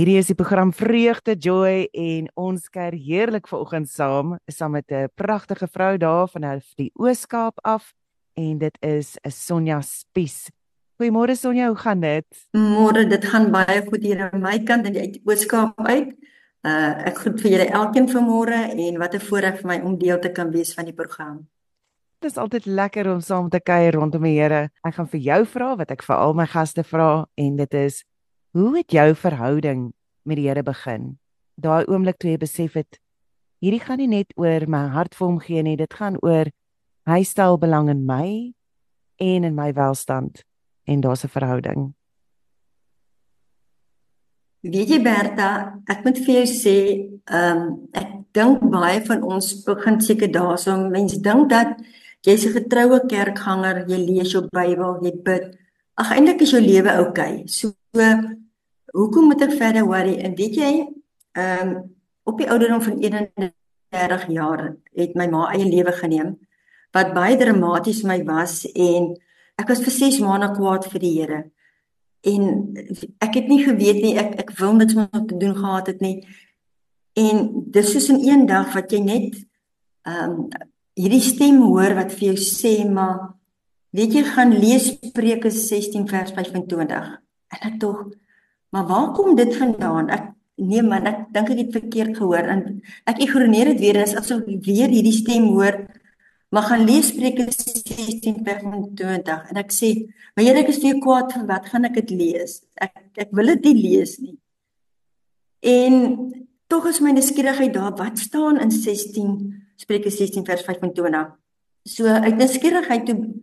Hierdie is die program Vreugde Joy en ons kuier heerlik vanoggend saam saam met 'n pragtige vrou daar van die Ooskaap af en dit is 'n Sonja Spies. Goeiemôre Sonja, hoe gaan dit? Môre, dit gaan baie goed hier aan my kant en uit die Ooskaap uit. Uh ek groet vir julle elkeen vanmôre en wat 'n voorreg vir my om deel te kan wees van die program. Dit is altyd lekker om saam te kuier rondom die Here. Ek gaan vir jou vra wat ek vir al my gaste vra en dit is Hoe het jou verhouding met die Here begin? Daai oomblik toe jy besef het hierdie gaan nie net oor my hart vir hom gee nie, dit gaan oor hy stel belang in my en in my welstand en daar's 'n verhouding. Weet jy Berta, ek moet vir jou sê, ehm um, ek dink baie van ons begin seker daarsoom, mense dink dat jy's 'n getroue kerkganger, jy lees jou Bybel, jy bid. Ag eintlik is jou lewe oukei. Okay. So hoekom moet ek verder worry? En weet jy, ehm um, op die ouderdom van 31 jaar het my ma eie lewe geneem wat baie dramaties vir my was en ek was vir 6 maande kwaad vir die Here. En ek het nie geweet nie ek ek wil niks meer te doen gehad het nie. En dis soos in een dag wat jy net ehm um, hierdie stem hoor wat vir jou sê maar weet jy gaan lees Spreuke 16 vers 25. En ek tog Maar waar kom dit vandaan? Ek nee man, ek dink ek het verkeerd gehoor en ek ignoreer dit weer as asof ek weer hierdie stem hoor. Maar gaan lees Spreuke 16:20 en ek sê, "Maar Here, ek is weer kwaad vir wat gaan ek dit lees? Ek ek wil dit nie lees nie." En tog is my nuuskierigheid daar. Wat staan in 16 Spreuke 16 vers 25? So uit nuuskierigheid toe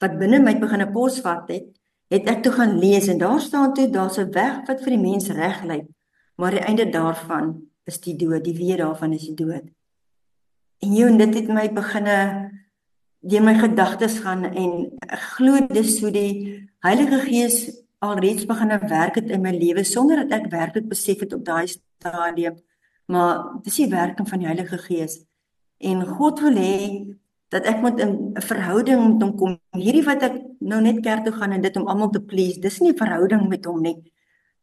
wat binne my begin 'n pos vat het, het ek toe gaan lees en daar staan toe daar's 'n weg wat vir die mens reg lyk, maar die einde daarvan is die dood, die weer daarvan is die dood. En jy en dit het my beginne deur my gedagtes gaan en ek glo dis hoe die Heilige Gees alreeds begin werk het in my lewe sonder dat ek werklik besef het op daai stadium, maar dis die werking van die Heilige Gees. En God wil hê dat ek moet 'n verhouding met hom kom. Hierdie wat ek nou net kerk toe gaan en dit om almal te please, dis nie 'n verhouding met hom nie.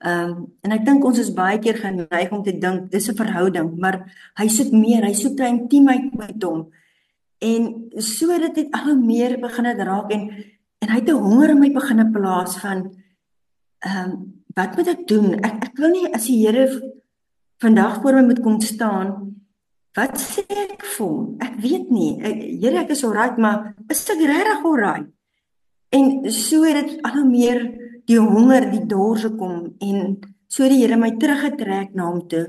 Ehm um, en ek dink ons is baie keer geneig om te dink dis 'n verhouding, maar hy soek meer, hy soek 'n intimiteit met hom. En sodat dit al meer begin het raak en en hy het 'n honger in my begin plaas van ehm um, wat moet ek doen? Ek ek wil nie as die Here vandag voor my moet kom staan Wat sê ek hom? Ek weet nie. Here, ek is alright, maar is ek regtig alright? En so het dit al hoe meer die honger, die dors gekom en so die Here my teruggetrek na hom toe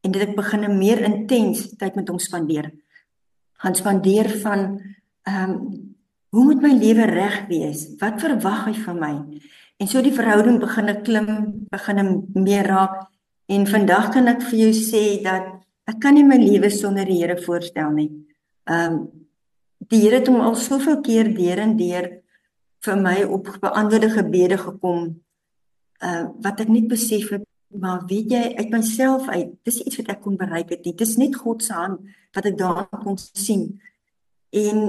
en dit ek begin 'n meer intens tyd met hom spandeer. Gaan spandeer van ehm um, hoe moet my lewe reg wees? Wat verwag hy van my? En so die verhouding begin klim, begin meer raak en vandag kan ek vir jou sê dat ek kan nie my lewe sonder die Here voorstel nie. Ehm um, die Here het hom al soveel keer deur en deur vir my op beantwoorde gebede gekom. Uh wat ek nie besef het maar weet jy uit myself uit dis iets wat ek kon bereik het nie. Dis net God se hand wat ek daar kon sien. En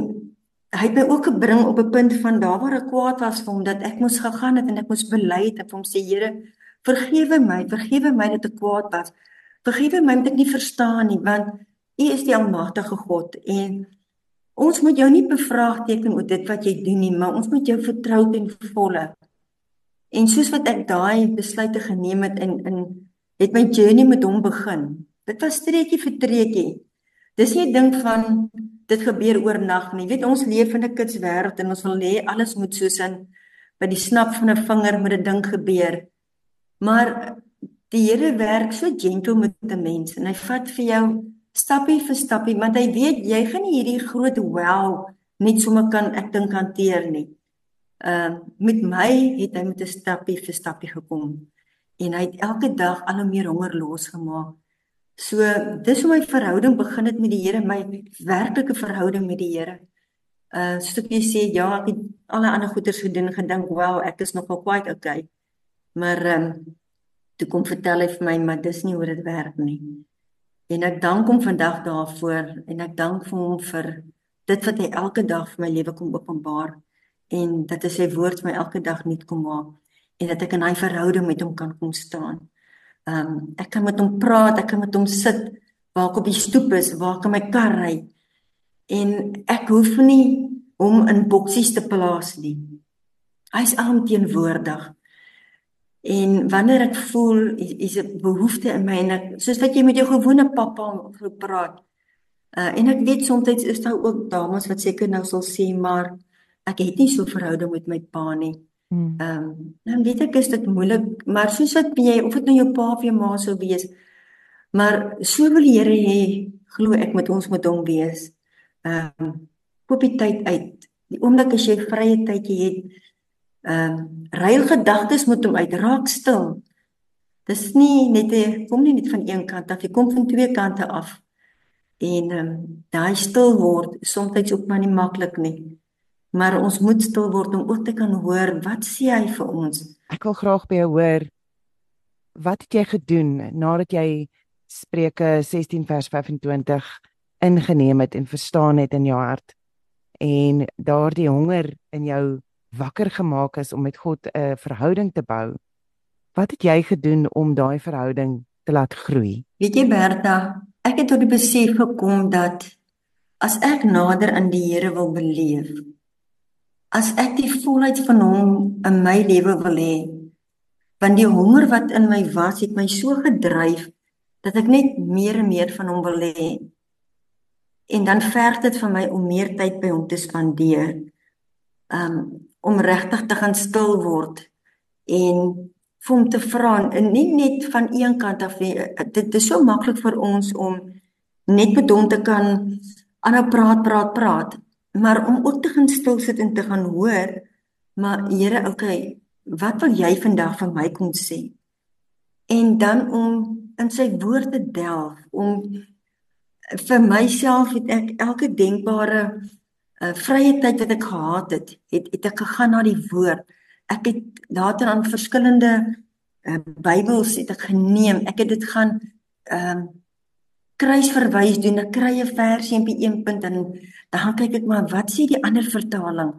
hy het my ook gebring op 'n punt van daar waar ek kwaad was vir hom dat ek moes gegaan het en ek moes bely het en vir hom sê Here vergewe my, vergewe my dat ek kwaad was. Vergewe my ek nie verstaan nie, want U is die almagtige God en ons moet jou nie bevraagteken oor dit wat jy doen nie, maar ons moet jou vertrou ten volle. En soos wat ek daai besluite geneem het in in het my journey met hom begin. Dit was streekie vir streekie. Dis nie 'n ding van dit gebeur oornag nie. Jy weet ons leef in 'n kitswêreld en ons wil hê alles moet soos in by die snap van 'n vinger met 'n ding gebeur. Maar Die Here werk so gentle met 'n mens en hy vat vir jou stappie vir stappie want hy weet jy gaan nie hierdie groot wow net sommer kan ek dink hanteer nie. Ehm uh, met my het hy met 'n stappie vir stappie gekom en hy het elke dag al hoe meer honger losgemaak. So dis hoe my verhouding begin het met die Here, my werklike verhouding met die Here. Uh soos ek sê ja, ek het alle ander goeders gedoen gedink, wow, ek is nogal quite okay. Maar ehm um, toe kom vertel hy vir my maar dis nie hoe dit werk nie. En ek dank hom vandag daarvoor en ek dank vir hom vir dit wat hy elke dag vir my lewe kom openbaar en dat hy sy woord my elke dag nuut kom maak en dat ek in 'n verhouding met hom kan kom staan. Ehm um, ek kan met hom praat, ek kan met hom sit waar ek op die stoep is, waar ek in my kar ry. En ek hoef nie hom in boksies te plaas nie. Hy's alomteenwoordig. En wanneer ek voel is 'n behoefte in my en ek soos wat jy met jou gewone pappa gepraat. Uh en ek weet soms is daar ook dames wat seker nou sal sê maar ek het nie so 'n verhouding met my pa nie. Hmm. Ehm um, dan weet ek is dit moeilik, maar soos wat jy of dit nou jou pa of jou ma sou wees, maar so wil die Here hê glo ek met ons met hom wees. Ehm um, koop die tyd uit. Die oomblik as jy vrye tyd het, ehm um, ruil gedagtes met hom uit, raak stil. Dis nie net 'n kom nie net van een kant af, jy kom van twee kante af. En ehm um, daai stil word soms ook maar nie maklik nie. Maar ons moet stil word om ook te kan hoor wat sê hy vir ons. Ek wil graag by jou hoor wat het jy gedoen nadat jy Spreuke 16 vers 25 ingeneem het en verstaan het in jou hart en daardie honger in jou wakker gemaak is om met God 'n verhouding te bou. Wat het jy gedoen om daai verhouding te laat groei? Weet jy Bertha, ek het tot die besef gekom dat as ek nader aan die Here wil beleef, as ek die volheid van hom in my lewe wil hê, want die honger wat in my was, het my so gedryf dat ek net meer en meer van hom wil hê. En dan verg dit vir my om meer tyd by hom te spandeer. Um om regtig te gaan stil word en vir hom te vra en nie net van een kant af nie. Dit is so maklik vir ons om net met hom te kan aanhou praat, praat, praat maar om ook te gaan stil sit en te gaan hoor maar Here okay wat wil jy vandag vir my kom sê en dan om in sy woord te delf om vir myself het ek elke denkbare uh, vrye tyd wat ek gehad het het het ek gegaan na die woord ek het later aan verskillende uh, Bybels het ek geneem ek het dit gaan ehm um, kruisverwys doen, ek kry 'n versie op een punt en dan kyk ek maar wat sê die ander vertaling.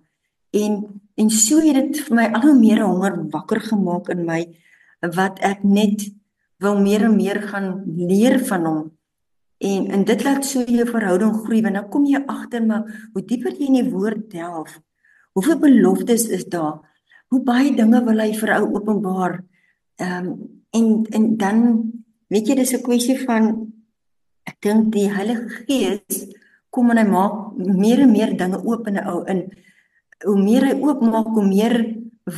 En en so het dit vir my al hoe meer honger wakker gemaak in my wat ek net wil meer en meer gaan leer van hom. En en dit laat so jou verhouding groei want dan kom jy agter maar hoe dieper jy in die woord delf, hoeveel beloftes is daar? Hoe baie dinge wil hy vir ou openbaar? Ehm um, en en dan weet jy dis 'n kwessie van ek dink die Heilige Gees kom en hy maak meer en meer dinge oop in 'n ou in. Hoe meer hy oopmaak, hoe meer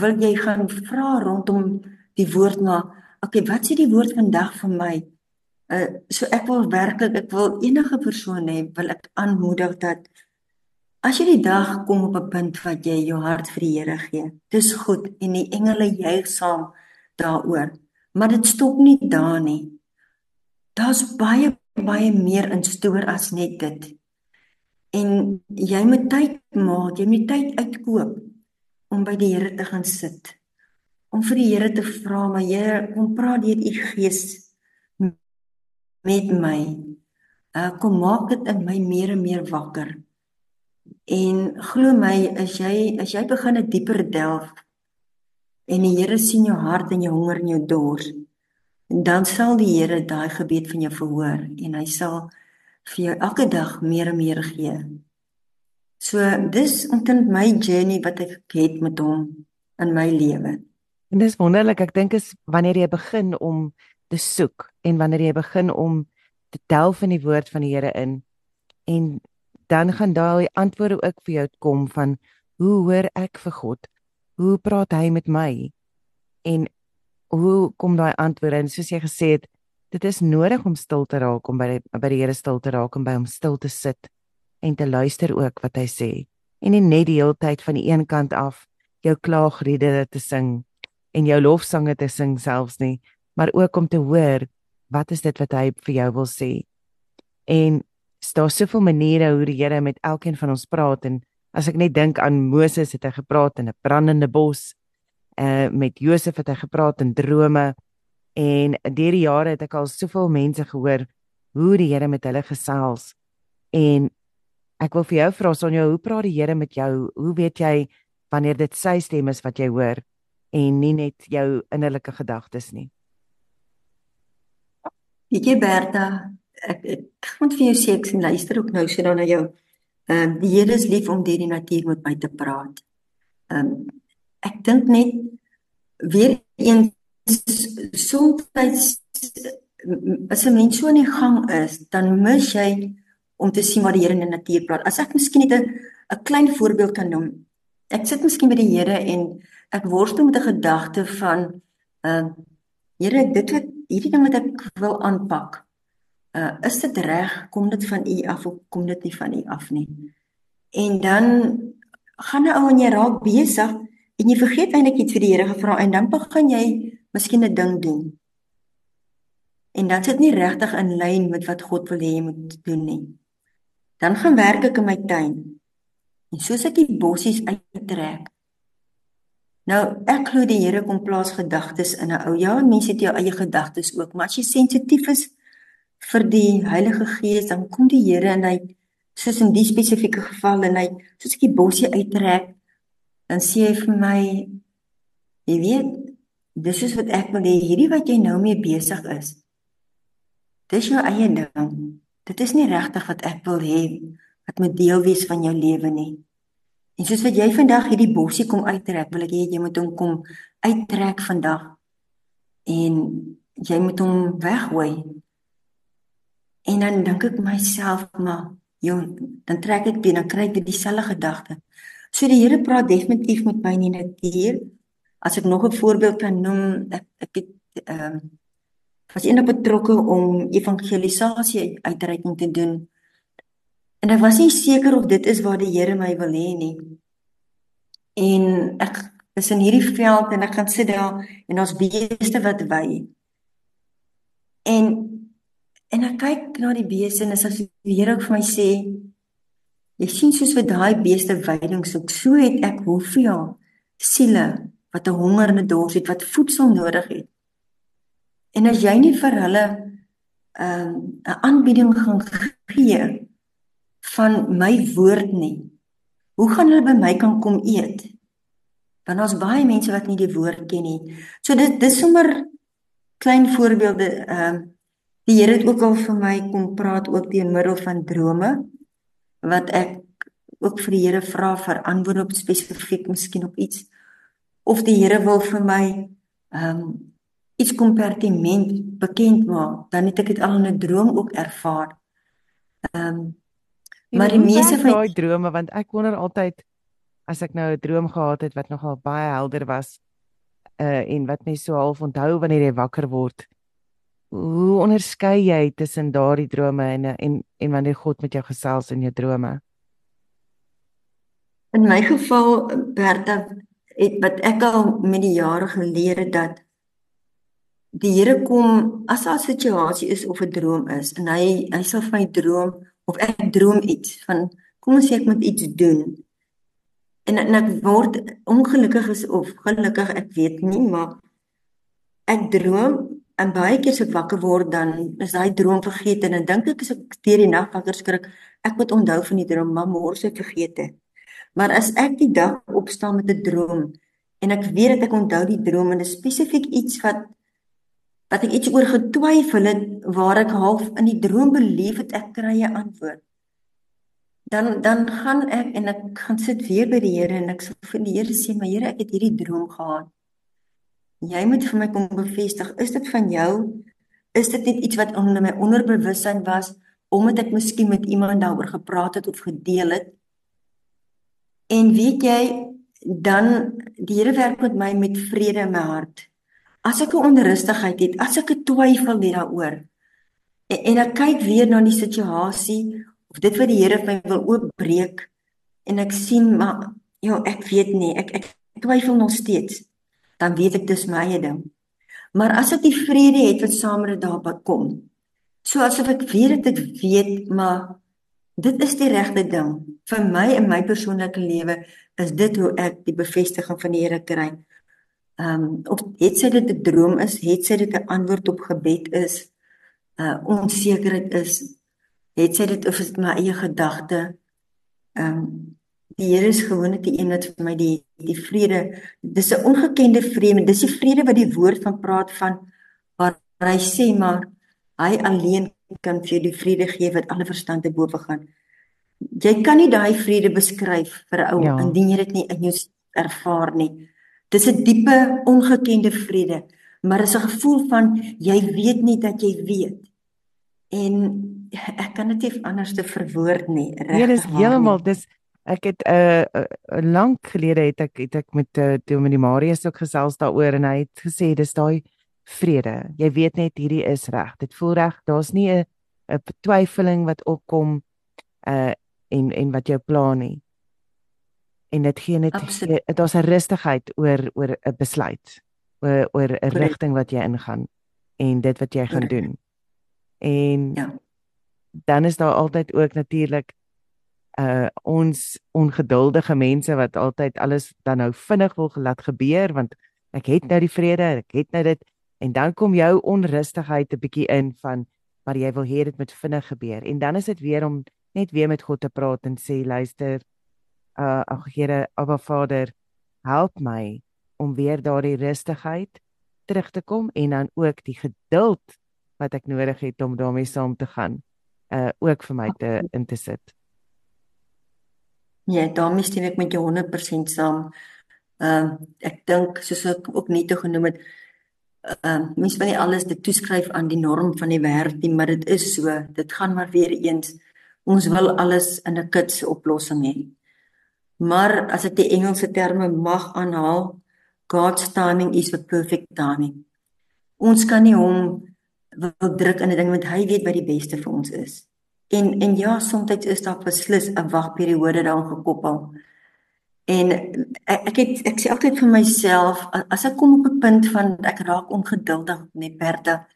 wil jy gaan vra rondom die woord na. Okay, wat sê die woord vandag vir my? Uh so ek wil werklik, ek wil enige persoon hê, wil ek aanmoedig dat as jy die dag kom op 'n punt wat jy jou hart vir die Here gee, dis goed en die engele juig saam daaroor. Maar dit stop nie daar nie. Daar's baie baie meer in stoor as net dit. En jy moet tyd maak, jy moet tyd uitkoop om by die Here te gaan sit. Om vir die Here te vra, maar Here, kom praat deur u Gees met my. Uh kom maak dit in my meer en meer wakker. En glo my, as jy as jy begin 'n dieper delf en die Here sien jou hart en jou honger en jou dors, dan sal die Here daai gebed van jou verhoor en hy sal vir jou elke dag meer en meer gee. So dis omtrent my journey wat ek het met hom in my lewe. En dis wonderlik, ek dink is wanneer jy begin om te soek en wanneer jy begin om te delf in die woord van die Here in en dan gaan daai antwoorde ook vir jou kom van hoe hoor ek vir God? Hoe praat hy met my? En hoe kom daai antwoorde en soos jy gesê het dit is nodig om stil te raak om by die, by die Here stil te raak en by hom stil te sit en te luister ook wat hy sê en nie net die hele tyd van die een kant af jou klaagliedere te sing en jou lofsange te sing selfs nie maar ook om te hoor wat is dit wat hy vir jou wil sê? En daar soveel maniere hoe die Here met elkeen van ons praat en as ek net dink aan Moses het hy gepraat in 'n brandende bos uh met Josef het hy gepraat in drome en deur die jare het ek al soveel mense gehoor hoe die Here met hulle gesels. En ek wil vir jou vra Sonja hoe praat die Here met jou? Hoe weet jy wanneer dit sy stem is wat jy hoor en nie net jou innerlike gedagtes nie Weet jy Berta, ek ek, moet vir jou sê ek sien luister ook nou so dan na jou. Ehm um, die Here is lief om deur die natuur met my te praat. Ehm um, ek dink net weer eens soms as 'n mens so in die gang is, dan mis jy om te sien wat die Here in die natuur praat. As ek miskien net 'n 'n klein voorbeeld kan noem. Ek sit miskien by die Here en ek worstel met 'n gedagte van ehm uh, Here, dit wat hierdie ding wat ek wil aanpak, uh is dit reg? Kom dit van U af of kom dit nie van U af nie? En dan gaan 'n ou en jy raak besig en jy vergeet eintlik iets vir die Here gevra en dan begin jy miskien 'n ding doen. En dan sit nie regtig in lyn met wat God wil hê jy moet doen nie. Dan gaan werk ek in my tuin. En soos ek die bossies uittrek. Nou, ek glo die Here kom plaas gedagtes in 'n ou. Ja, mense het jou eie gedagtes ook, maar as jy sensitief is vir die Heilige Gees, dan kom die Here en hy soos in die spesifieke geval en hy soos ek die bossie uittrek, dan sê hy vir my jy weet, dis is wat ek wil hê hierdie wat jy nou mee besig is. Dis jou eie ding. Dit is nie regtig wat ek wil hê wat moet deel wees van jou lewe nie. En soos wat jy vandag hierdie bossie kom uittrek, wil ek hê jy moet hom kom uittrek vandag. En jy moet hom weggooi En dan dink ek myself maar, joh, dan trek ek dit, dan kry ek dieselfde gedagte. So die Here praat definitief met my in die natuur. As ek nog 'n voorbeeld kan noem, ek ek het ehm um, was eendag betrokke om evangelisasie uitreiking te doen. En ek was nie seker of dit is waar die Here my wil hê nie. En ek is in hierdie veld en ek gaan sit daar en ons beeste wat wy. En En ek kyk na die beeste en as die Here vir my sê jy sien soos vir daai beeste veiding soek, so het ek hoeveel siele wat 'n honger en 'n dors het wat voedsel nodig het. En as jy nie vir hulle 'n um, 'n aanbieding gaan gee van my woord nie, hoe gaan hulle by my kan kom eet? Want ons baie mense wat nie die woord ken nie. So dit dis sommer klein voorbeelde ehm um, Die Here het ook al vir my kom praat ook deur middel van drome wat ek ook vir die Here vra vir antwoorde op spesifiek miskien op iets of die Here wil vir my ehm um, iets kompartement bekend maak dan het ek dit al in 'n droom ook ervaar. Ehm um, maar die meeste van daai drome want ek wonder altyd as ek nou 'n droom gehad het wat nogal baie helder was uh en wat my so half onthou wanneer jy wakker word hoe onderskei jy tussen daardie drome en en en wanneer God met jou gesels in jou drome? In my geval Bertha het wat ek al met die jare geleer het dat die Here kom as 'n situasie is of 'n droom is en hy hy sal vir my droom of ek droom iets van kom ons sê ek moet iets doen en en ek word ongelukkig is of gelukkig ek weet nie maar ek droom En baie keer as ek wakker word dan is daai droom vergeet en dan dink ek as ek deur die nag wakker skrik, ek moet onthou van die droom, maar môre se vergeet het. Maar as ek die dag opstaan met 'n droom en ek weet dat ek onthou die droom en dit spesifiek iets wat wat ek iets oor getwyfel het waar ek half in die droom beleef het ek kry 'n antwoord. Dan dan gaan ek en ek gaan sit weer by die Here en ek sê vir die Here sê, "Maar Here, ek het hierdie droom gehad." Jy moet vir my kom bevestig, is dit van jou? Is dit net iets wat onder my onderbewussyn was omdat ek miskien met iemand daaroor gepraat het of gedeel het? En weet jy, dan die Here werk met my met vrede in my hart. As ek 'n onrustigheid het, as ek 'n twyfel het daaroor en, en ek kyk weer na die situasie of dit wat die Here vir my wil oopbreek en ek sien maar ja, ek weet nie, ek ek twyfel nog steeds dan weet ek dis my eie ding. Maar as ek die vrede het wat saam met dit daarby kom, so asof ek weet dit ek weet, maar dit is die regte ding vir my in my persoonlike lewe is dit hoe ek die bevestiging van die Here kry. Ehm um, of het sy dit 'n droom is, het sy dit 'n antwoord op gebed is, uh onsekerheid is, het sy dit of is dit my eie gedagte? Ehm um, Die Here is gewoonlik die een wat vir my die die vrede, dis 'n ongekende vrede, dis die vrede wat die woord van praat van waar hy sê maar Hy alleen kan vir jou die vrede gee wat alle verstand te bowe gaan. Jy kan nie daai vrede beskryf vir 'n ou ja. indien jy dit nie in jou ervaar nie. Dis 'n diepe ongekende vrede, maar is 'n gevoel van jy weet nie dat jy weet. En ek kan dit nie anders te verwoord nie. Regtig. Nee, dis heeltemal dis ek het 'n uh, uh, uh, lank gelede het ek het ek met uh, Dominee Marius ook gesels daaroor en hy het gesê dis daai vrede. Jy weet net hierdie is reg. Dit voel reg. Daar's nie 'n 'n twyfeling wat opkom uh en en wat jou pla nie. En dit gee net daar's 'n rustigheid oor oor 'n besluit oor oor 'n rigting wat jy ingaan en dit wat jy gaan doen. En ja. Dan is daar altyd ook natuurlik uh ons ongeduldige mense wat altyd alles dan nou vinnig wil laat gebeur want ek het nou die vrede, ek het nou dit en dan kom jou onrustigheid 'n bietjie in van maar jy wil hê dit moet vinnig gebeur en dan is dit weer om net weer met God te praat en sê luister uh ag Here, Abba Vader, help my om weer daardie rustigheid terug te kom en dan ook die geduld wat ek nodig het om daarmee saam te gaan uh ook vir my te in te sit. Ja, daarmee stem ek met jou 100% saam. Ehm uh, ek dink soos ek ook net te genoem het, ehm uh, mens wil nie alles dit toeskryf aan die norm van die wêreld nie, maar dit is so. Dit gaan maar weer eens ons wil alles in 'n kits oplossing hê. Maar as ek die Engelse terme mag aanhaal, God's timing is the perfect timing. Ons kan nie hom wil druk in 'n ding want hy weet wat die beste vir ons is. En en ja, soms is daar beslis 'n wagperiode daaraan gekoppel. En ek ek het ek sê altyd vir myself as ek kom op 'n punt van ek raak ongeduldig met Bertha,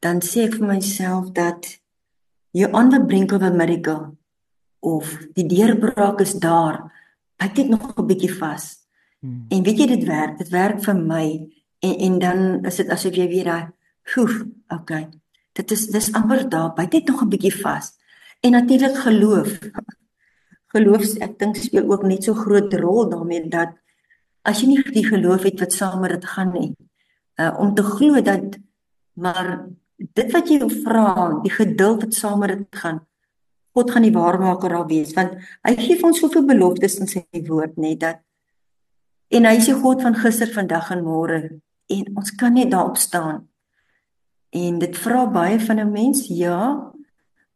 dan sê ek vir myself dat you on the brink of a miracle of die deurbraak is daar. Byt dit nog 'n bietjie vas. Hmm. En weet jy dit werk, dit werk vir my en en dan is dit asof jy weer daai, "Oef, okay." Dit is dis amper daar, byt dit nog 'n bietjie vas. En natuurlik geloof. Geloof ek dink speel ook net so groot rol daarmee dat as jy nie die geloof het wat saam met dit gaan nie, uh om te glo dat maar dit wat jy vra, die geduld wat saam met dit gaan, God gaan die waarmaker daar wees want hy gee ons soveel beloftes in sy woord nê dat en hy is die God van gister, vandag en môre en ons kan net daarop staan. En dit vra baie van 'n mens, ja,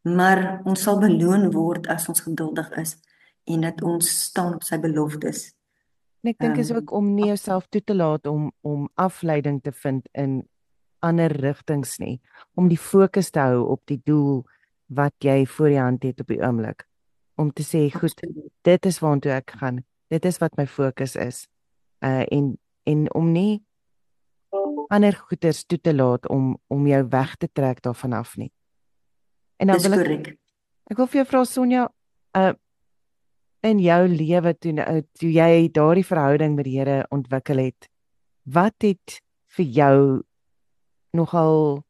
maar ons sal beloon word as ons geduldig is en dat ons staan op sy beloftes. En ek dink is ehm, ook om nie jouself toe te laat om om afleiding te vind in ander rigtings nie, om die fokus te hou op die doel wat jy voor die hand het op die oomblik. Om te sê, goed, dit is waartoe ek gaan. Dit is wat my fokus is. Uh en en om nie ander goeders toe te laat om om jou weg te trek daarvan af nie. En dan wil ek Ek wil vir jou vra Sonja, uh in jou lewe toe uh, toe jy daardie verhouding met die Here ontwikkel het, wat het vir jou nogal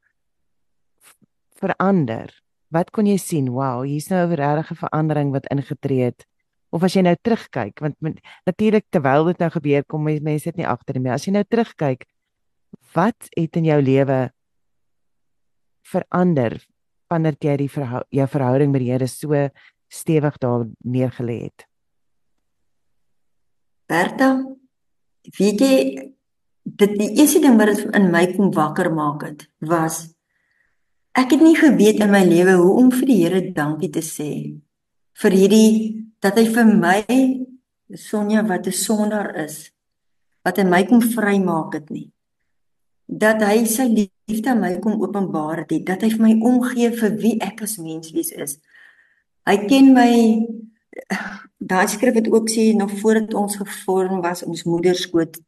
verander? Wat kon jy sien? Wow, hier's nou 'n regte verandering wat ingetree het. Of as jy nou terugkyk, want natuurlik terwyl dit nou gebeur, kom mense dit nie agter nie. As jy nou terugkyk, wat het in jou lewe verander wanneer jy die verhou jou verhouding met die Here so stewig daar neergelê het? Bertha, weet jy dit die eerste ding wat dit in my kom wakker maak het was ek het nie geweet in my lewe hoe om vir die Here dankie te sê vir hierdie dat hy vir my Sonja wat 'n sondaar is wat hy my kom vrymaak het nie dat hy sy liefde aan my kom openbaar het, dat hy vir my omgee vir wie ek as mens wees is. Hy ken my daai skrif het ook sê nog voordat ons gevorm was ons moeder skoot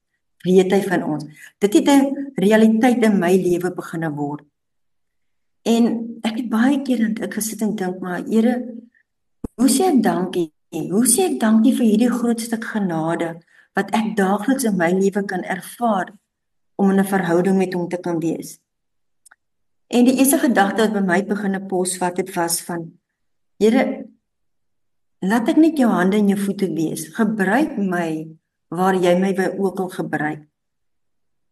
weet hy van ons. Dit het 'n realiteit in my lewe begine word. En ek het baie keer dat ek gesit en dink maar Here, hoe sê ek dankie? Hoe sê ek dankie vir hierdie groot stuk genade wat ek daagliks in my lewe kan ervaar? om in 'n verhouding met hom te kan wees. En die eerste gedagte wat by my begine posvat het was van Here laat ek net jou hande en jou voete wees. Gebruik my waar jy my wil ook al gebruik.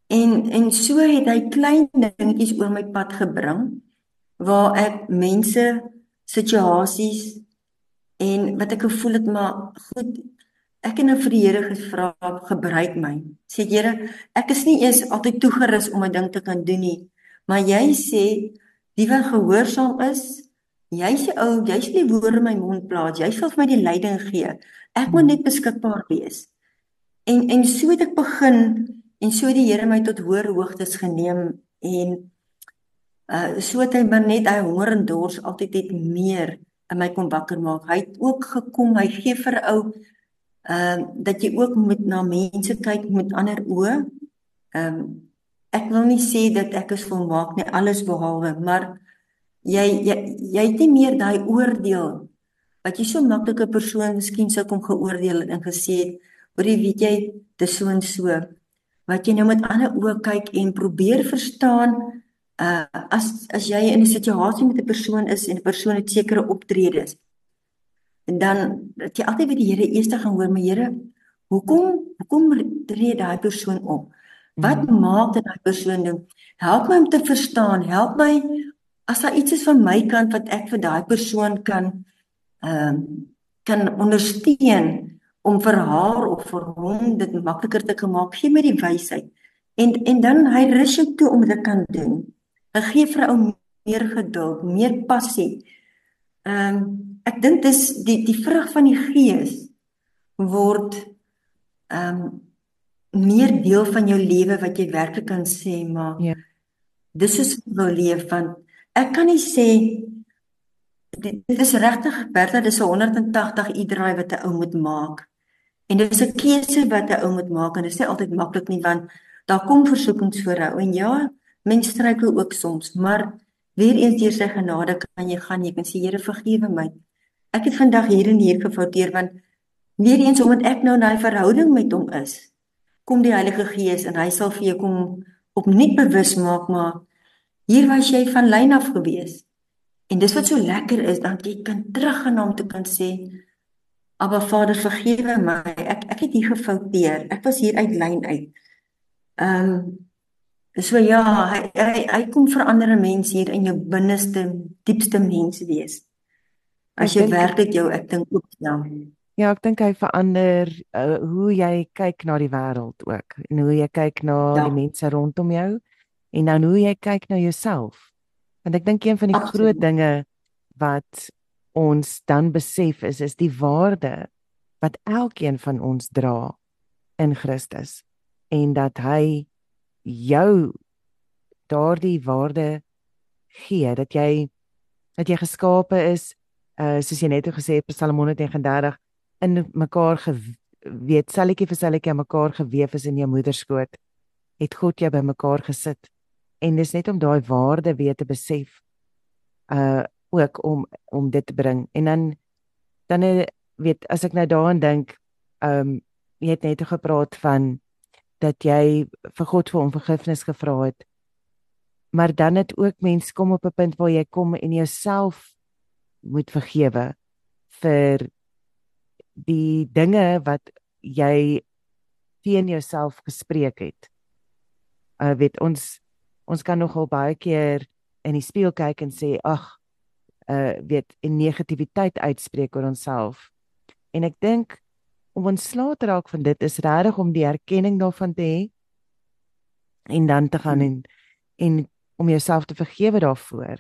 En en so het hy klein dingetjies oor my pad gebring waar ek mense situasies en wat ek gevoel het maar goed ek het nou vir die Here gevra gebruik my. Sê Here ek is nie eers altyd toegerus om 'n ding te kan doen nie maar jy sê die wat gehoorsaam is jy sê ou jy sê die woorde in my mond plaas jy sal vir my die leiding gee. Ek moet net beskikbaar wees. En en so het ek begin en so het die Here my tot hoër hoogtes geneem en uh so het hy maar net hy honger en dors altyd het meer in my kom wakker maak. Hy het ook gekom, hy gee vir ou ehm uh, dat jy ook moet na mense kyk met ander oë. Ehm um, ek wil nie sê dat ek is volmaak nie, alles behalwe, maar jy jy jy het nie meer daai oordeel wat jy so maklike persoon miskien sou kom geoordeel en gesê het, "Hoor jy, weet jy, dis so en so." Wat jy nou met ander oë kyk en probeer verstaan uh as as jy in 'n situasie met 'n persoon is en 'n persoon het sekere optredes en dan dat jy altyd by die Here eers gaan hoor, maar Here, hoekom hoekom tree daai persoon op? Wat mm. maak dat daai persoon doen? Help my om te verstaan, help my as daar iets is van my kant wat ek vir daai persoon kan ehm uh, kan ondersteun om vir haar of vir hom dit makliker te maak. Gee my die wysheid. En en dan hy rus jou toe om dit kan doen. Hy gee vir ou meer geduld, meer passie. Ehm um, ek dink dis die die vrug van die gees word ehm um, meer deel van jou lewe wat jy werklik kan sê maar ja. Dis is wil leef van ek kan nie sê dit is regtig Bertha dis 'n 180 u-draai wat 'n ou moet maak. En dit is 'n keuse wat 'n ou moet maak en dit is nie altyd maklik nie want daar kom versoekings voor jou en ja, Mens struikel ook soms, maar weer eens deur sy genade kan jy gaan, jy kan sê Here vergewe my. Ek het vandag hier en hier gefouteer want weer eens omdat ek nou in daai verhouding met hom is, kom die Heilige Gees en hy sal vir jou kom opnuut bewus maak maar hier was jy van lyn af gewees. En dis wat so lekker is dat jy kan teruggaan om te kan sê Aba Vader vergewe my. Ek ek het hier gefouteer. Ek was hier uit lyn uit. Ehm um, So ja, hy hy, hy kom verander 'n mens hier in jou binneste, diepste mens wees. As jy werklik jou ek dink ook ja. Ja, ek dink hy verander uh, hoe jy kyk na die wêreld ook en hoe jy kyk na ja. die mense rondom jou en dan hoe jy kyk na jouself. Want ek dink een van die Absoluut. groot dinge wat ons dan besef is is die waarde wat elkeen van ons dra in Christus en dat hy jou daardie waarde gee dat jy dat jy geskape is uh soos jy net gesê het Psalm 139 in mekaar geweet selletjie vir selletjie mekaar geweef is in jou moeder skoot het God jou bymekaar gesit. En dis net om daai waarde weer te besef uh ook om om dit te bring. En dan dan weet as ek nou daaraan dink um jy het net gepraat van dat jy vir God vir hom vergifnis gevra het. Maar dan het ook mens kom op 'n punt waar jy kom en jouself moet vergewe vir die dinge wat jy teen jouself gespreek het. Uh weet ons ons kan nogal baie keer in die spieël kyk en sê ag uh weet in negativiteit uitspreek oor onsself. En ek dink om ontslae te raak van dit is regtig om die erkenning daarvan te hê en dan te gaan en en om jouself te vergewe daarvoor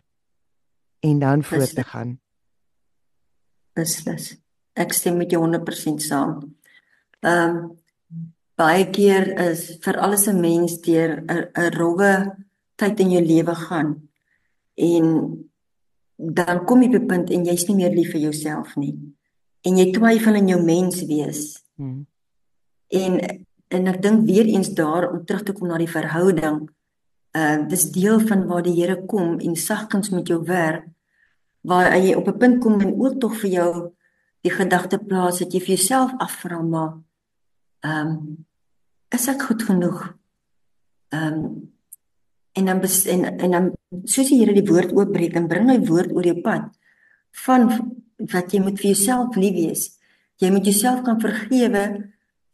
en dan voort te gaan. Dis dis. Ek stem met jou 100% saam. Ehm um, baie keer is vir alles 'n mens deur 'n 'n rowwe tyd in jou lewe gaan en dan kom jy 'n punt en jy's nie meer lief vir jouself nie en jy twyfel in jou mens wees. Hmm. En en ek dink weer eens daar om terug te kom na die verhouding. Uh dis deel van waar die Here kom en sagkens met jou werk waar jy op 'n punt kom en ook tog vir jou die gedagte plaas dat jy vir jouself afvra maar ehm um, is ek goed genoeg? Ehm um, en dan en, en dan soos die Here die woord oopbreek en bring hy woord oor jou pad van wat jy moet vir jouself lief wees. Jy moet jouself kan vergewe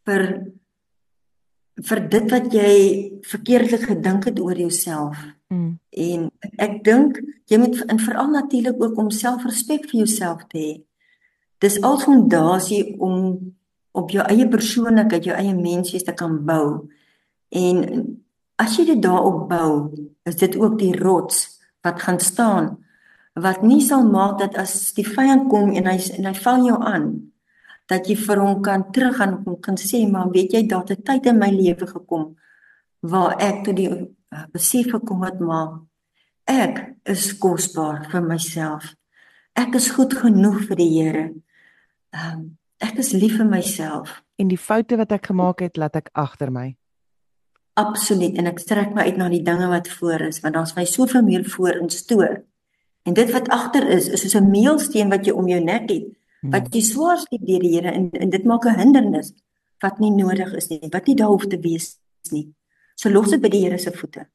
vir vir dit wat jy verkeerdelik gedink het oor jouself Mm. En ek dink jy moet in veral natuurlik ook om selfrespek vir jouself te hê. Dis al fondasie om op jou eie persoonlikheid, jou eie menswees te kan bou. En as jy dit daarop bou, is dit ook die rots wat gaan staan wat nie sal maak dat as die vyand kom en hy en hy val jou aan dat jy vir hom kan teruggaan en kan sê maar weet jy daar het 'n tyd in my lewe gekom waar ek tot die uh, besef gekom het maar ek is kosbaar vir myself. Ek is goed genoeg vir die Here. Ehm um, ek is lief vir myself en die foute wat ek gemaak het, laat ek agter my. Absoluut en ek strek my uit na die dinge wat voor is want daar's my soveel meer voor in stoor. En dit wat agter is, is soos 'n meelsteen wat jy om jou nek het, wat hmm. jy swaar steek deur die Here en, en dit maak 'n hindernis wat nie nodig is nie, wat nie daar hoef te wees nie. So los dit by die Here se voete.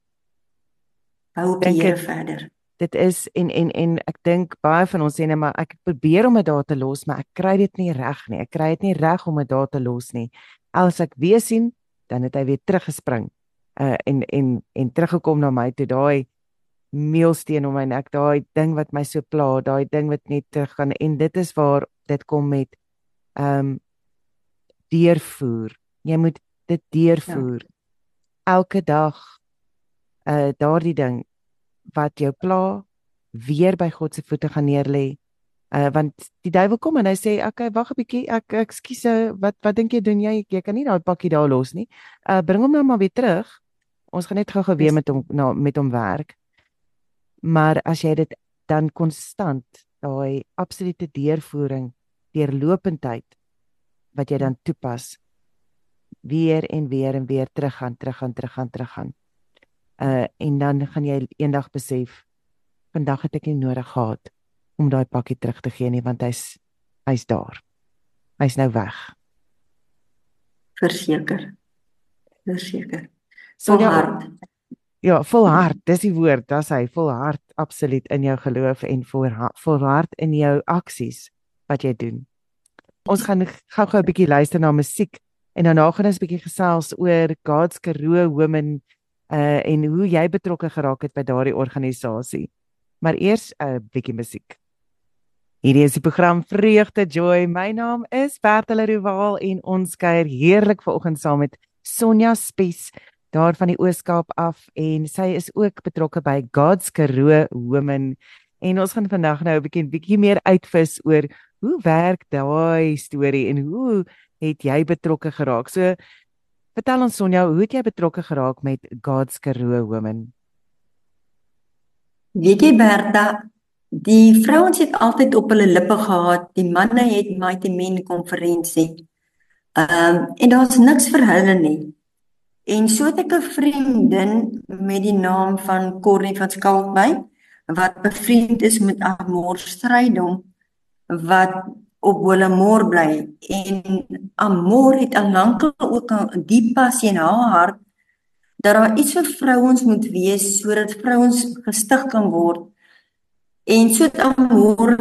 Hou op die Here verder. Dit is en en en ek dink baie van ons sê net maar ek probeer om dit daar te los, maar ek kry dit nie reg nie. Ek kry dit nie reg om dit daar te los nie. As ek weer sien, dan het hy weer teruggespring. Uh en en en teruggekom na my toe daai meelsteen om my nek, daai ding wat my so pla, daai ding wat net terug gaan en dit is waar dit kom met ehm um, deurvoer. Jy moet dit deurvoer. Ja elke dag uh daardie ding wat jou pla weer by God se voete gaan neerlê. Uh want die duiwel kom en hy sê, "Oké, okay, wag 'n bietjie. Ek ekskuus, wat wat dink jy doen jy? Jy kan nie daai pakkie daar los nie. Uh bring hom nou maar weer terug. Ons gaan net gou-gou weer met hom na met hom werk." Maar as jy dit dan konstant daai absolute deurvoering, deurlopendheid wat jy dan toepas, weer en weer en weer terug gaan, terug gaan, terug gaan, terug gaan. Uh en dan gaan jy eendag besef vandag het ek nie nodig gehad om daai pakkie terug te gee nie want hy's hy's daar. Hy's nou weg. Verseker. Verseker. So hard. Ja, vol hart, dis die woord, dis hy, vol hart absoluut in jou geloof en vol vol hart in jou aksies wat jy doen. Ons gaan gou-gou 'n bietjie luister na musiek En daarna gaan ons 'n bietjie gesels oor God's Karoo Women uh en hoe jy betrokke geraak het by daardie organisasie. Maar eers 'n uh, bietjie musiek. Hierdie is die program Vreugde Joy. My naam is Bertel Rowaal en ons kuier heerlik vanoggend saam met Sonja Spies daar van die Ooskaap af en sy is ook betrokke by God's Karoo Women. En ons gaan vandag nou 'n bietjie bietjie meer uitvis oor hoe werk daai storie en hoe het jy betrokke geraak? So vertel ons Sonja, hoe het jy betrokke geraak met God's Karoo Women? Weet jy Berta, die vrouens het altyd op hulle lippe gehad, die manne het Mighty Men konferensie. Ehm um, en daar's niks vir hulle nie. En so het ek 'n vriendin met die naam van Corrie van Skalkwyk wat bevriend is met Amor Strydom wat op Willemor bly en Amor het al lank ook 'n diep passie in haar hart dat daar iets vir vrouens moet wees sodat vrouens gestig kan word. En so het Amor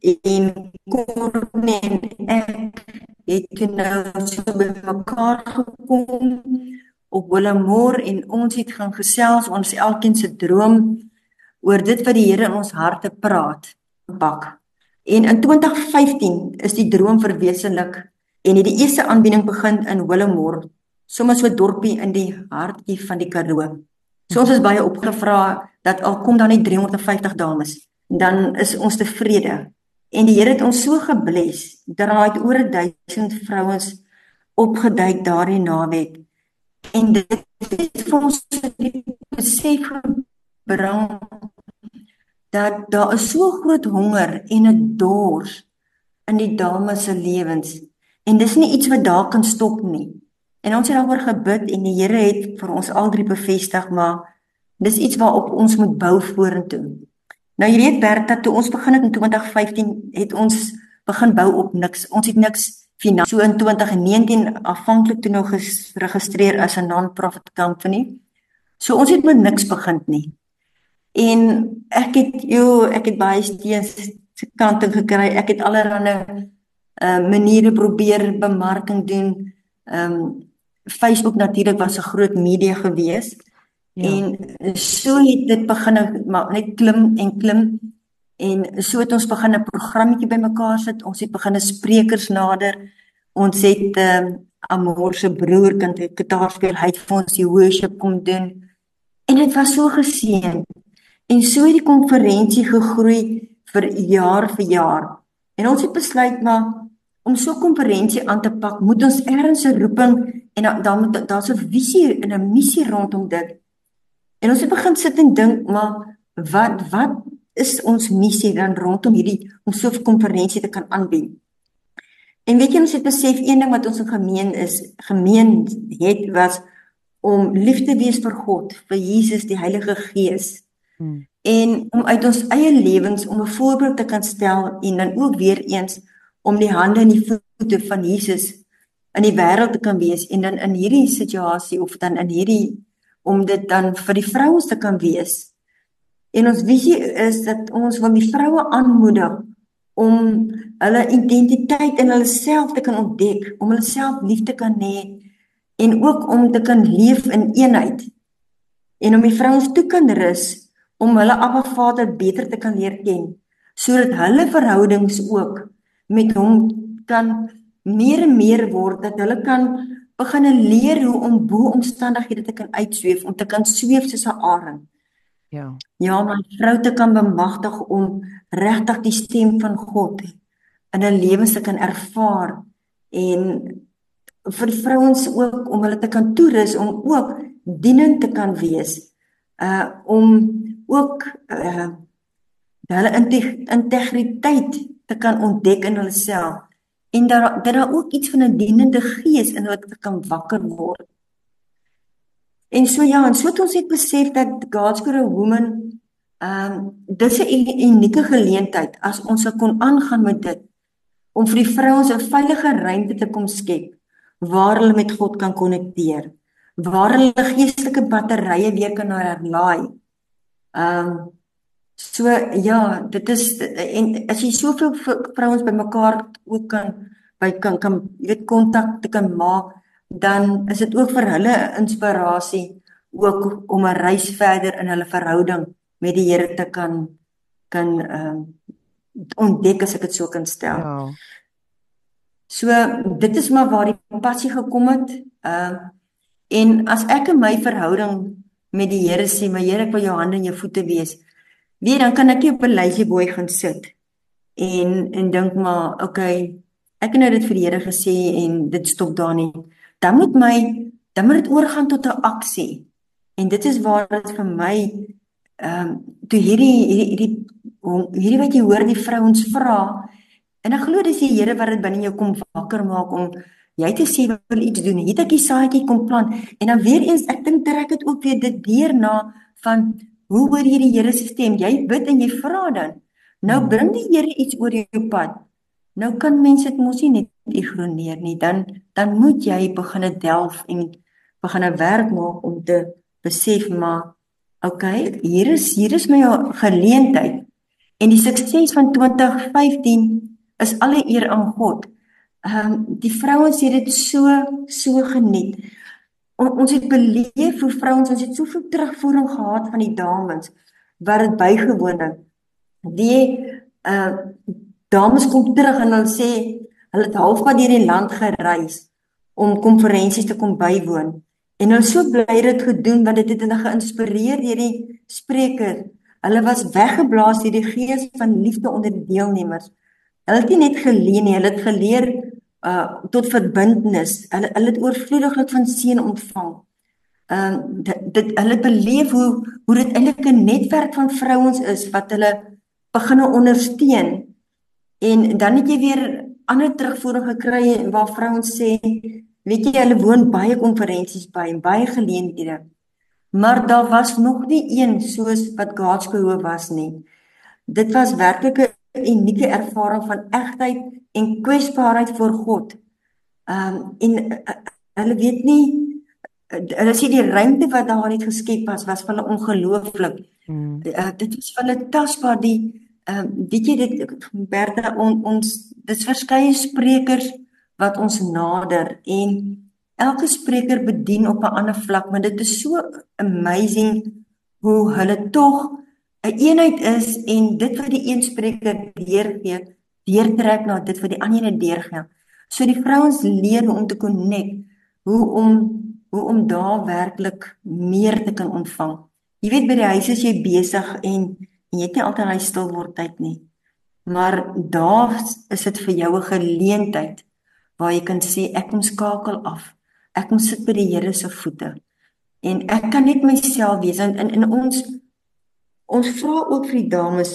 en Corne en ek het nou so by mekaar gekom op Willemor en ons het gaan gesels ons elkeen se droom oor dit wat die Here in ons harte praat. Pak. En in 2015 is die droom verwesenlik en het die eerste aanbieding begin in Willemor, sommer so 'n dorpie in die hartjie van die Karoo. So ons is baie opgevra dat al kom dan net 350 dames, dan is ons tevrede. En die Here het ons so gebless dat daar uit oor 1000 vrouens opgeduik daardie naweek. En dit het vir ons die besef gebring dat daar is so groot honger en 'n dors in die dames se lewens en dis nie iets wat daar kan stop nie. En ons het daaroor gebid en die Here het vir ons al drie bevestig maar dis iets waarop ons moet bou vorentoe. Nou jy weet Bertha, toe ons begin het in 2015 het ons begin bou op niks. Ons het niks finansiëel so in 2019 afhanklik toe nou geregistreer as 'n non-profit company. So ons het met niks begin nie. En ek het jo, ek het baie steeds se kante gekry. Ek het allerlei uh maniere probeer bemarking doen. Ehm um, Facebook natuurlik was 'n groot media gewees. Ja. En so het dit begin maar net klim en klim en so het ons begin 'n programmetjie bymekaar sit. Ons het begin sprekers nader. Ons het ehm um, Amor se broer kan dit gitaar speel. Hy het vir ons die worship kom doen. En dit was so geseën. En so het die konferensie gegroei vir jaar vir jaar. En ons het besluit maar om so 'n konferensie aan te pak, moet ons ergens 'n roeping en dan moet daar's 'n visie en 'n missie rondom dit. En ons het begin sit en dink, maar wat wat is ons missie dan rondom hierdie om so 'n konferensie te kan aanbied? En weet jy ons het besef een ding wat ons in gemeen is, gemeen het was om lief te wees vir God, vir Jesus, die Heilige Gees. Hmm. En om uit ons eie lewens om 'n voorbeeld te kan stel en dan ook weer eens om die hande en die voete van Jesus in die wêreld te kan wees en dan in hierdie situasie of dan in hierdie om dit dan vir die vrouens te kan wees. En ons visie is dat ons wil die vroue aanmoedig om hulle identiteit in hulle self te kan ontdek, om hulle self lief te kan hê en ook om te kan leef in eenheid. En om die vrouens toe kan rus om hulle Abba Vader beter te kan leer ken, sodat hulle verhoudings ook met hom kan meer en meer word dat hulle kan begin leer hoe om bo omstandighede te kan uitsweef, om te kan sweef soos 'n arend. Ja. Ja, my vrou te kan bemagtig om regtig die stem van God in 'n lewens te kan ervaar en vir vrouens ook om hulle te kan toerus om ook dienend te kan wees. Uh om ook uh hulle integriteit te kan ontdek in hulle self en dat dat daar ook iets van 'n dienende gees in hulle kan wakker word. En so ja, en so het ons het besef dat God's got a woman ehm um, dis 'n unieke geleentheid as ons sou kon aangaan met dit om vir die vrouens 'n veilige ruimte te kom skep waar hulle met God kan konnekteer, waar hulle geestelike batterye weer kan herlaai. Ehm um, so ja, dit is en as jy soveel vrouens bymekaar ook kan by kan kan weet kontak te kan maak dan is dit ook vir hulle 'n inspirasie ook om 'n reis verder in hulle verhouding met die Here te kan kan ehm um, ontdek as ek dit so kan stel. Ja. So dit is maar waar die passie gekom het. Ehm uh, en as ek in my verhouding met die Here sê, "My Here, ek wil jou hande en jou voete wees." Wie dan kan ek nie op 'n lazy boy gaan sit en en dink maar, okay, ek het nou dit vir die Here gesê en dit stop daar nie dan moet my dan moet dit oorgaan tot 'n aksie. En dit is waar dit vir my ehm um, toe hierdie hierdie hierdie hierdie wat jy hoor die vrouens vra en ek glo dis die Here wat dit binne jou kom wakker maak om jy te sê wil iets doen. Het ek die saadjie kom plant en dan weer eens ek dink trek dit ook weer dit deur na van hoe hoor jy die Here se stem? Jy bid en jy vra dan. Nou bring die Here iets oor jou pad. Nou kan mense dit mos nie net ignoreer nie. Dan dan moet jy begin delf en begin werk maak om te besef maar okay, hier is hier is my geleentheid. En die sukses van 2015 is alle eer aan God. Ehm um, die vrouens het dit so so geniet. On, ons het beleef hoe vrouens ons het soveel terugvoering gehad van die dames wat dit bygewoon het. Die uh dames kom terug en hulle sê hulle het halfpad deur die land gereis om konferensies te kom bywoon. En hulle so bly dit gedoen want dit het hulle geïnspireer deur die spreker. Hulle was weggeblaas deur die gees van liefde onder die deelnemers. Hulle het nie net geleen nie, hulle het geleer uh tot verbintenis. Hulle hulle het oorvloediglik van seën ontvang. Ehm uh, dit, dit hulle beleef hoe hoe dit eintlik 'n netwerk van vrouens is wat hulle begine ondersteun En dan het jy weer ander terugvoering gekry waar vrouens sê, weet jy, hulle woon baie konferensies by en baie geleenthede. Maar daar was nog nie een soos wat God's gehoof was nie. Dit was werklik 'n unieke ervaring van egtheid en kwesbaarheid voor God. Ehm um, en uh, hulle weet nie hulle sê die ruimte wat daar net geskep was was vir hulle ongelooflik. Hmm. Uh, dit was vir hulle tasbaar die Ehm uh, weet jy dit Bertha on, ons dis verskeie sprekers wat ons nader en elke spreker bedien op 'n ander vlak, maar dit is so amazing hoe hulle tog 'n eenheid is en dit wat die een spreker deurgee, deurtrek na dit wat die ander ene deurgee. So die vrouens leer om te connect, hoe om hoe om daar werklik meer te kan ontvang. Jy weet by die huis is jy besig en, en jy het nie altyd daai stil word tyd nie. Maar daar is dit vir jou 'n geleentheid waar jy kan sê ek kom skakel af. Ek kom sit by die Here se voete. En ek kan net myself wees in in ons ons vra ook vir die dames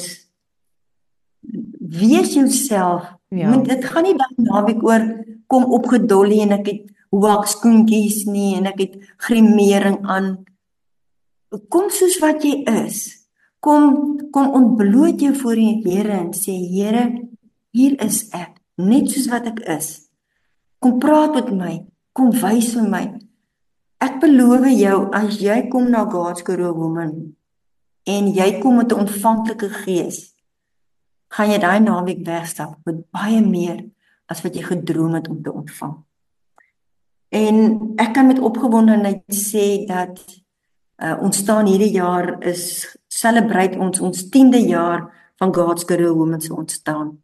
wees jouself Ja. Want dit gaan nie dan naweek oor kom opgedollie en ek het hoek skoentjies nie en ek het grimering aan. Kom soos wat jy is. Kom kom ontbloot jou voor die Here en sê Here, hier is ek, net soos wat ek is. Kom praat met my, kom wys vir my. Ek beloof jou as jy kom na God's Karoo Woman en jy kom met 'n ontvanklike gees gaan jy daai naweek wegstap met baie meer as wat jy gedroom het om te ontvang. En ek kan met opgewondenheid sê dat uh, ons staan hierdie jaar is celebrate ons ons 10de jaar van God's Girl Women se ontstaan.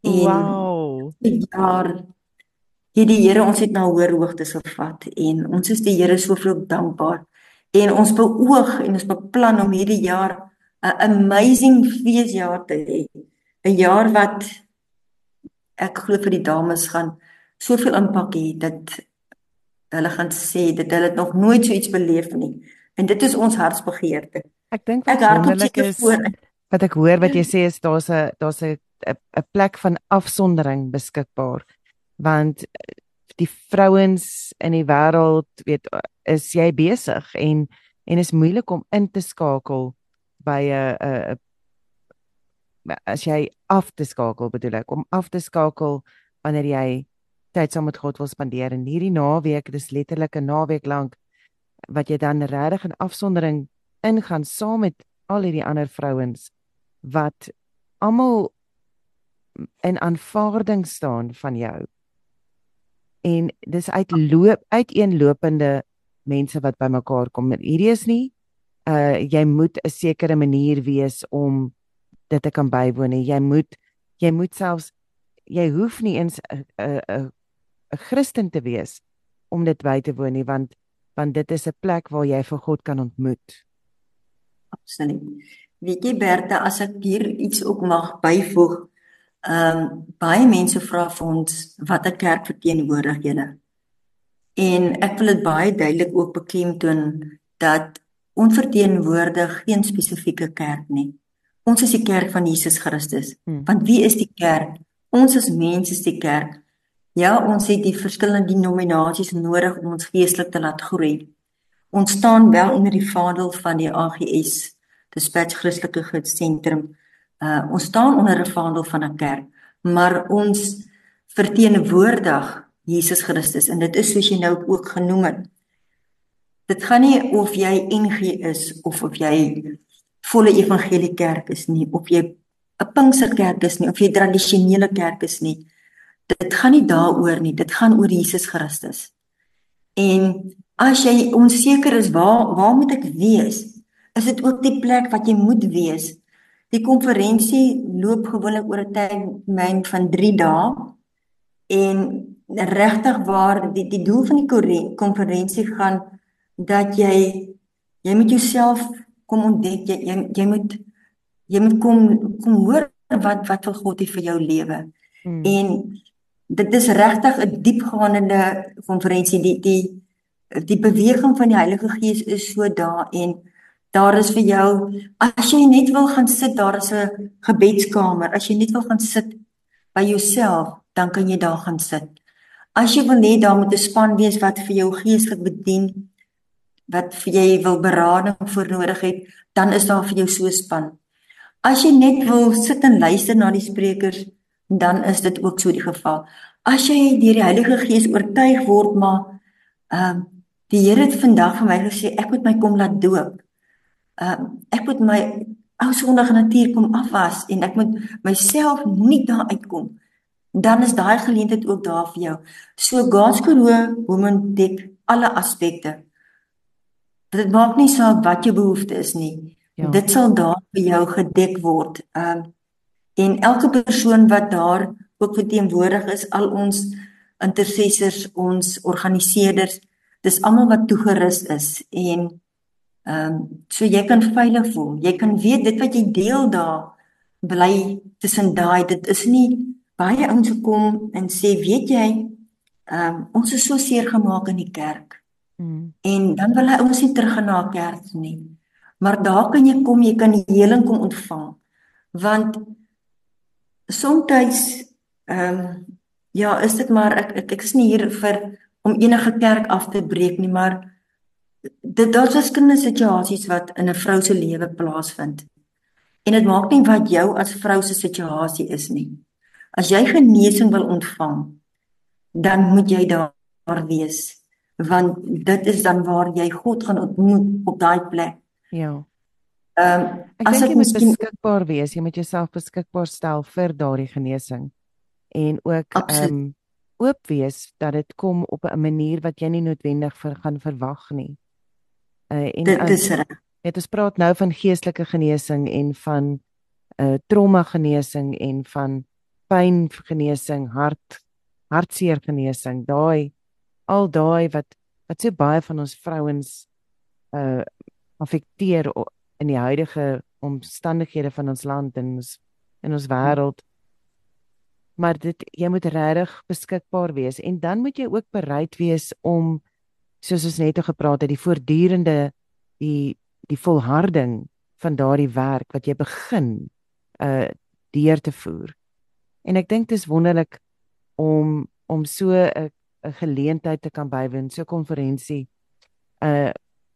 En wow. Die jaar hierdie Here ons het na hoër hoogtes gevat en ons is die Here soveel dankbaar en ons beoog en ons beplan om hierdie jaar 'n amazing feesjaar te hê 'n jaar wat ek glo vir die dames gaan soveel impak hê dat hulle gaan sê dat hulle nog nooit so iets beleef nie. En dit is ons hartsbegeerte. Ek dink wat wonderlik is voor. wat ek hoor wat jy sê is daar's 'n daar's 'n 'n plek van afsondering beskikbaar want die vrouens in die wêreld weet is jy besig en en is moeilik om in te skakel by 'n 'n as jy af te skakel bedoel ek om af te skakel wanneer jy tyd saam met God wil spandeer. En hierdie naweek dis letterlik 'n naweek lank wat jy dan regtig in afsondering ingaan saam met al hierdie ander vrouens wat almal in aanvaarding staan van jou en dis uitloop uiteenlopende mense wat bymekaar kom hierdie is nie uh jy moet 'n sekere manier wees om dit te kan bywoon nie. Jy moet jy moet selfs jy hoef nie eens 'n 'n 'n Christen te wees om dit by te woon nie want want dit is 'n plek waar jy vir God kan ontmoet. Absoluut. Weet jy Bertha, as ek hier iets ook mag byvoeg, ehm um, baie mense vra vir ons watter kerk verteenwoordig julle? En ek wil dit baie duidelik ook beklemtoon dat onverteenwoordig geen spesifieke kerk nie. Ons is die kerk van Jesus Christus. Hmm. Want wie is die kerk? Ons as mense is die kerk. Ja, ons het die verskillende denominasies nodig om ons geestelik te laat groei. Ons staan wel onder die vaandel van die AGS, Dispatch Christelike Gidsentrum. Uh ons staan onder 'n vaandel van 'n kerk, maar ons verteenwoordig Jesus Christus en dit is soos jy nou ook genoem het. Dit gaan nie of jy NG is of of jy volle evangelie kerk is nie of jy 'n Pinksterkerk is nie of jy tradisionele kerk is nie. Dit gaan nie daaroor nie, dit gaan oor Jesus Christus. En as jy onseker is waar waar moet ek wees? Is dit ook die plek wat jy moet wees? Die konferensie loop gewoonlik oor 'n tydmyn van 3 dae en regtig waar die die doel van die konferensie gaan dat jy jy met jouself kom ontdek jy jy, jy moet jy moet kom kom hoor wat wat wil God hê vir jou lewe. Hmm. En dit is regtig 'n diepgaande konferensie die die die beweging van die Heilige Gees is so daar en daar is vir jou as jy net wil gaan sit daar is 'n gebedskamer as jy net wil gaan sit by jouself dan kan jy daar gaan sit. As jy wil net daar met 'n span wees wat vir jou geestelik bedien wat vir jy wil berading voor nodig het, dan is daar vir jou so span. As jy net wil sit en luister na die sprekers, dan is dit ook so die geval. As jy deur die Heilige Gees oortuig word maar ehm uh, die Here het vandag vir my gesê ek moet my kom laat doop. Ehm uh, ek moet my ou sondige natuur kom afwas en ek moet myself nie daar uitkom dan is daai geleentheid ook daar vir jou. So God's Karoo Women dek alle aspekte. Dit maak nie saak wat jou behoefte is nie. Ja. Dit sal daar vir jou gedek word. Ehm um, en elke persoon wat daar ook verteenwoordig is, al ons intercessors, ons organiseerders, dis almal wat toegerus is en ehm um, so jy kan veilig voel. Jy kan weet dit wat jy deel daar bly tussen daai dit is nie baie ouens gekom en sê weet jy ehm um, ons is so seer gemaak in die kerk. Mm. En dan wil hy ouens nie terug na die kerk nie. Maar daar kan jy kom, jy kan die heling kom ontvang. Want soms ehm um, ja, is dit maar ek ek, ek is nie hier vir om enige kerk af te breek nie, maar dit daar's verskillende situasies wat in 'n vrou se lewe plaasvind. En dit maak nie wat jou as vrou se situasie is nie. As jy genesing wil ontvang, dan moet jy daar wees want dit is dan waar jy God gaan ontmoet op daai plek. Ja. Ehm um, as jy miskien... beskikbaar wees, jy moet jouself beskikbaar stel vir daardie genesing en ook ehm um, oop wees dat dit kom op 'n manier wat jy nie noodwendig vir gaan verwag nie. Uh, en dit is reg. Dit is praat nou van geestelike genesing en van uh, trauma genesing en van pyn genesing, hart hartseer genesing. Daai al daai wat wat so baie van ons vrouens uh affekteer in die huidige omstandighede van ons land en ons in ons wêreld. Maar dit jy moet regtig beskikbaar wees en dan moet jy ook bereid wees om soos ons net gepraat het die voortdurende die die volharding van daardie werk wat jy begin uh deur te voer. En ek dink dit is wonderlik om om so 'n 'n geleentheid te kan bywoon, so 'n konferensie uh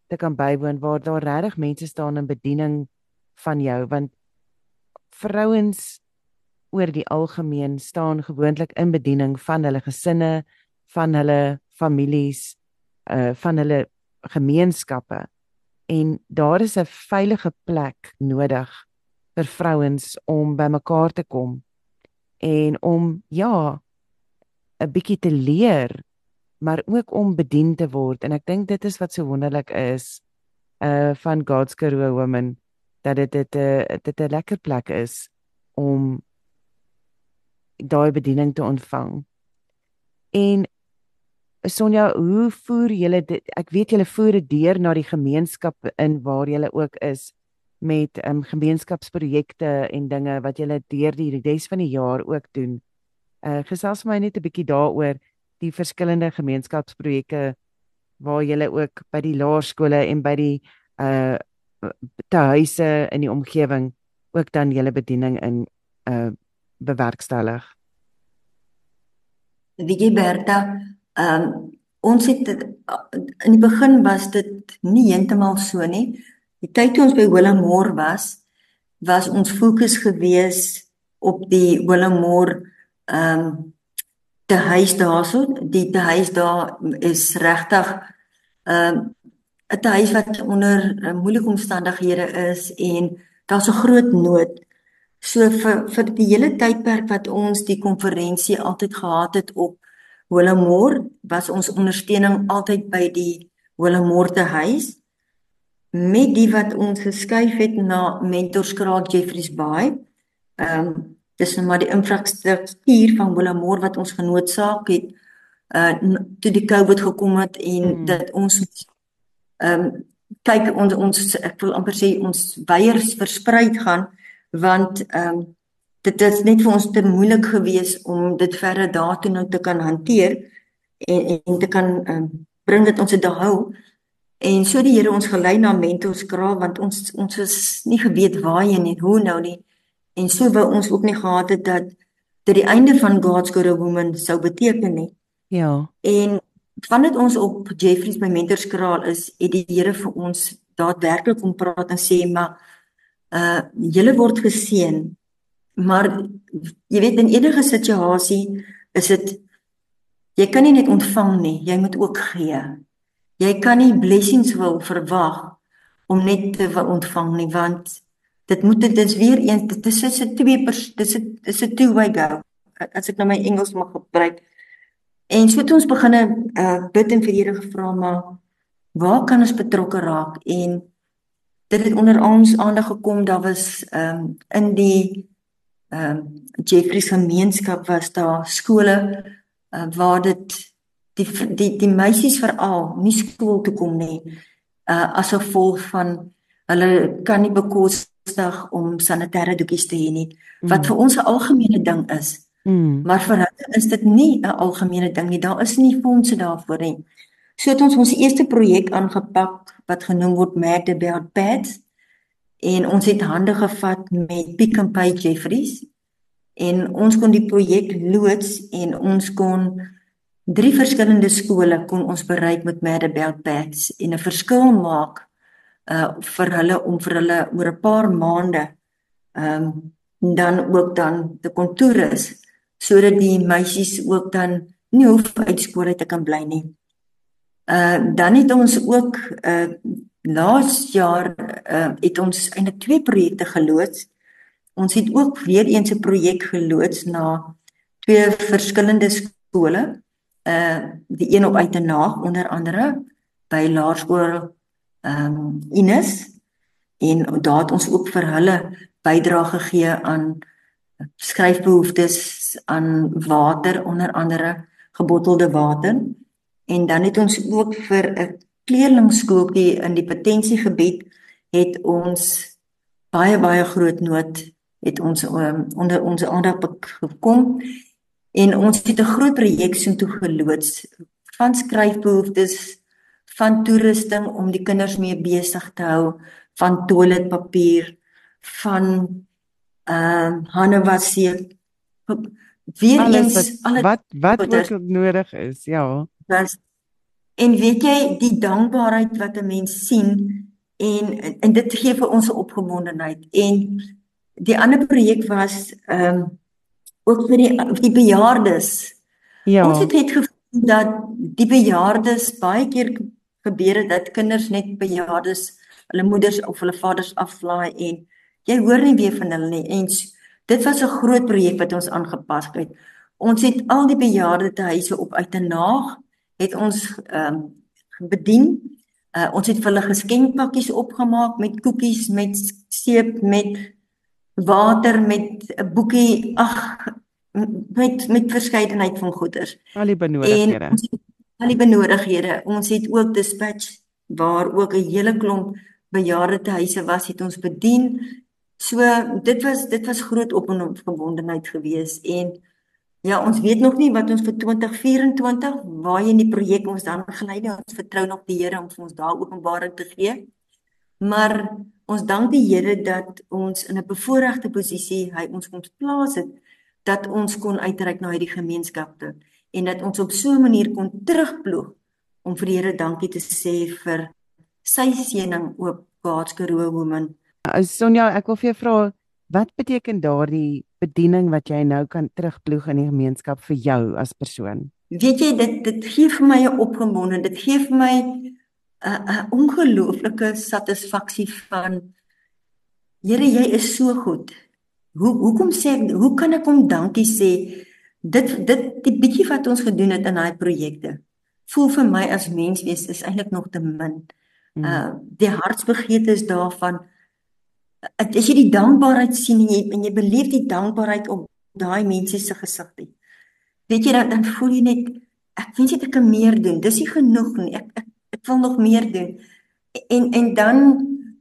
te kan bywoon waar daar regtig mense staan in bediening van jou want vrouens oor die algemeen staan gewoonlik in bediening van hulle gesinne, van hulle families, uh van hulle gemeenskappe en daar is 'n veilige plek nodig vir vrouens om bymekaar te kom en om ja 'n bietjie te leer maar ook om bedien te word en ek dink dit is wat so wonderlik is uh van God's Karoo women dat dit dit 'n uh, dit 'n lekker plek is om daai bediening te ontvang. En Sonja, hoe voer julle dit? Ek weet julle voer dit deur na die gemeenskap in waar julle ook is met um gemeenskapsprojekte en dinge wat julle deur die res van die jaar ook doen. Uh gesels my net 'n bietjie daaroor die verskillende gemeenskapsprojekte waar jy ook by die laerskole en by die uh te huise in die omgewing ook dan julle bediening in uh bewerkstellig. Die Berta, ehm um, ons het dit, in die begin was dit nie heeltemal so nie. Die tyd toe ons by Willemore was, was ons fokus gewees op die Willemore ehm um, te huis daarso die te huis daar is regtig ehm uh, 'n huis wat onder uh, moeilike omstandighede is en daar's 'n groot nood. So vir vir die hele tydperk wat ons die konferensie altyd gehad het op Willemore was ons ondersteuning altyd by die Willemore te huis met die wat ons geskuif het na Mentorskraal Jeffreys Bay. Ehm um, dis nou maar die infrastruktuur van Willemore wat ons genootsaak het uh toe die COVID gekom het en hmm. dat ons ehm um, kyk ons ons ek wil amper sê ons weiers versprei gaan want ehm um, dit is net vir ons te moeilik gewees om dit verder daartoe nou te kan hanteer en en te kan um, bring dit ons te hou en so die Here ons gelei na mentorskraal want ons ons is nie geweet waarheen en hoe nou nie En so wou ons ook nie gehad het dat dit die einde van God's Good Woman sou beteken nie. Ja. En vandat ons op Jeffries by Mentorskraal is, het die Here vir ons daadwerklik kom praat en sê maar uh julle word geseën. Maar jy weet in enige situasie is dit jy kan nie net ontvang nie, jy moet ook gee. Jy kan nie blessings wil verwag om net te ontvang nie want dit moet dit is weer een dit is 'n twee dis 'n dis 'n two way go. as ek nou my Engels mag gebruik. En so het ons begin uh bid en vir Here gevra maar waar kan ons betrokke raak en dit het onder ons aandag gekom daar was um, in die ehm um, Jeffreys gemeenskap was daar skole uh, waar dit die die die meisies veral nie skool toe kom nie uh as gevolg van hulle kan nie bekostig om sanitêre doekies te hê nie wat mm. vir ons 'n algemene ding is. Mm. Maar vir hulle is dit nie 'n algemene ding nie. Daar is nie fondse daarvoor nie. So het ons ons eerste projek aangepak wat genoem word Mad About Pads en ons het hande gevat met Pick n Pay Jeffries en ons kon die projek loods en ons kon drie verskillende skole kon ons bereik met Mad Belt Packs en 'n verskil maak uh vir hulle om vir hulle oor 'n paar maande ehm um, dan ook dan te kontour is sodat die meisies ook dan nie hoef uit skool uit te kan bly nie. Uh dan het ons ook uh laas jaar uh het ons eintlik twee projekte geloods. Ons het ook weer eens 'n projek geloods na twee verskillende skole. Uh die een op Uitenaag onder andere by Laerskool ehm um, Ines. En daar het ons ook vir hulle bydra gegee aan skryfbehoeftes aan water onder andere gebottelde water en dan het ons ook vir 'n kleerlingskooltjie in die potensiegebied het ons baie baie groot nood het ons um, onder ons aandag gekom En ons het 'n groot projek so toe geloods van skryfbehoeftes van toerusting om die kinders mee besig te hou, van toiletpapier, van ehm uh, handewasie. Weer alles eens wat, wat wat wat ook nodig is, ja. Das, en weet jy die dankbaarheid wat 'n mens sien en en dit gee vir ons 'n opgewondenheid en die ander projek was ehm um, ook vir die die bejaardes. Ja. Ons het net gevoel dat die bejaardes baie keer gebeur het dat kinders net bejaardes hulle moeders of hulle vaders aflaai en jy hoor nie weer van hulle nie. En dit was 'n groot projek wat ons aangepas het. Ons het al die bejaarde te huise op uit 'n naag het ons ehm um, bedien. Uh, ons het vir hulle geskenkpakkies opgemaak met koekies, met seep, met water met 'n boekie ag met met verskeidenheid van goeder. Al die benodighede. En al die benodighede. Ons het ook dispatch waar ook 'n hele klomp bejaarde huise was het ons bedien. So dit was dit was groot op en op verbondenheid geweest en ja ons weet nog nie wat ons vir 2024 waarheen die projek ons dan gelei het. Ons vertrou nog die Here om vir ons daar openbaring te gee. Maar ons dank die Here dat ons in 'n bevoordeelde posisie hy ons kon plaas het dat ons kon uitreik na hierdie gemeenskap toe en dat ons op so 'n manier kon terugploeg om vir die Here dankie te sê vir sy seëning op God's Karoo woman. Uh, Sonja, ek wil vir jou vra wat beteken daardie bediening wat jy nou kan terugploeg in die gemeenskap vir jou as persoon? Weet jy dit dit gee vir my 'n opgewondenheid, dit gee vir my 'n 'n ongelooflike satisfaksie van Here, jy is so goed. Hoe hoekom sê ek hoe kan ek hom dankie sê? Dit dit die bietjie wat ons gedoen het in daai projekte. Voel vir my as mens wees is eintlik nog te min. Hmm. Uh die hartsbegeerte is daarvan as jy die dankbaarheid sien en jy en jy beleef die dankbaarheid op daai mense se gesigte. Weet jy dan dan voel jy net ek wens ek kan meer doen. Dis nie genoeg nie. Ek ek ek wil nog meer doen. En en dan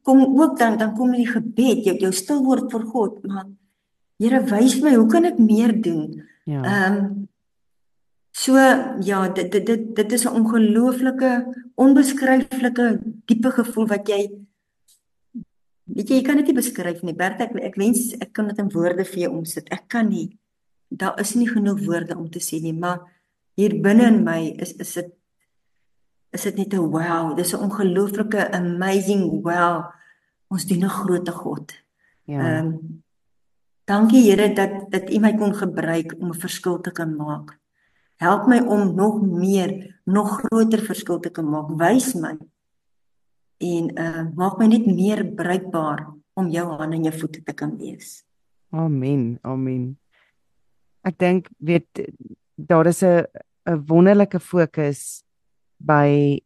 kom ook dan dan kom die gebed, jou jou stil word vir God, maar Here wys my hoe kan ek meer doen? Ja. Ehm um, so ja, dit dit dit dit is 'n ongelooflike, onbeskryflike diepe gevoel wat jy weet jy, jy kan dit nie beskryf nie. Bert ek ek wens ek kan dit in woorde vir jou omsit. Ek kan nie. Daar is nie genoeg woorde om te sê nie, maar hier binne in my is is dit is dit net 'n wow, dis 'n ongelooflike amazing wow. Ons dien 'n groot God. Ja. Ehm um, dankie Here dat dat U my kon gebruik om 'n verskil te kan maak. Help my om nog meer, nog groter verskil te kan maak. Wys my en uh maak my net meer bruikbaar om jou hande en jou voete te kan wees. Amen. Amen. ek dink weet daar is 'n 'n wonderlike fokus by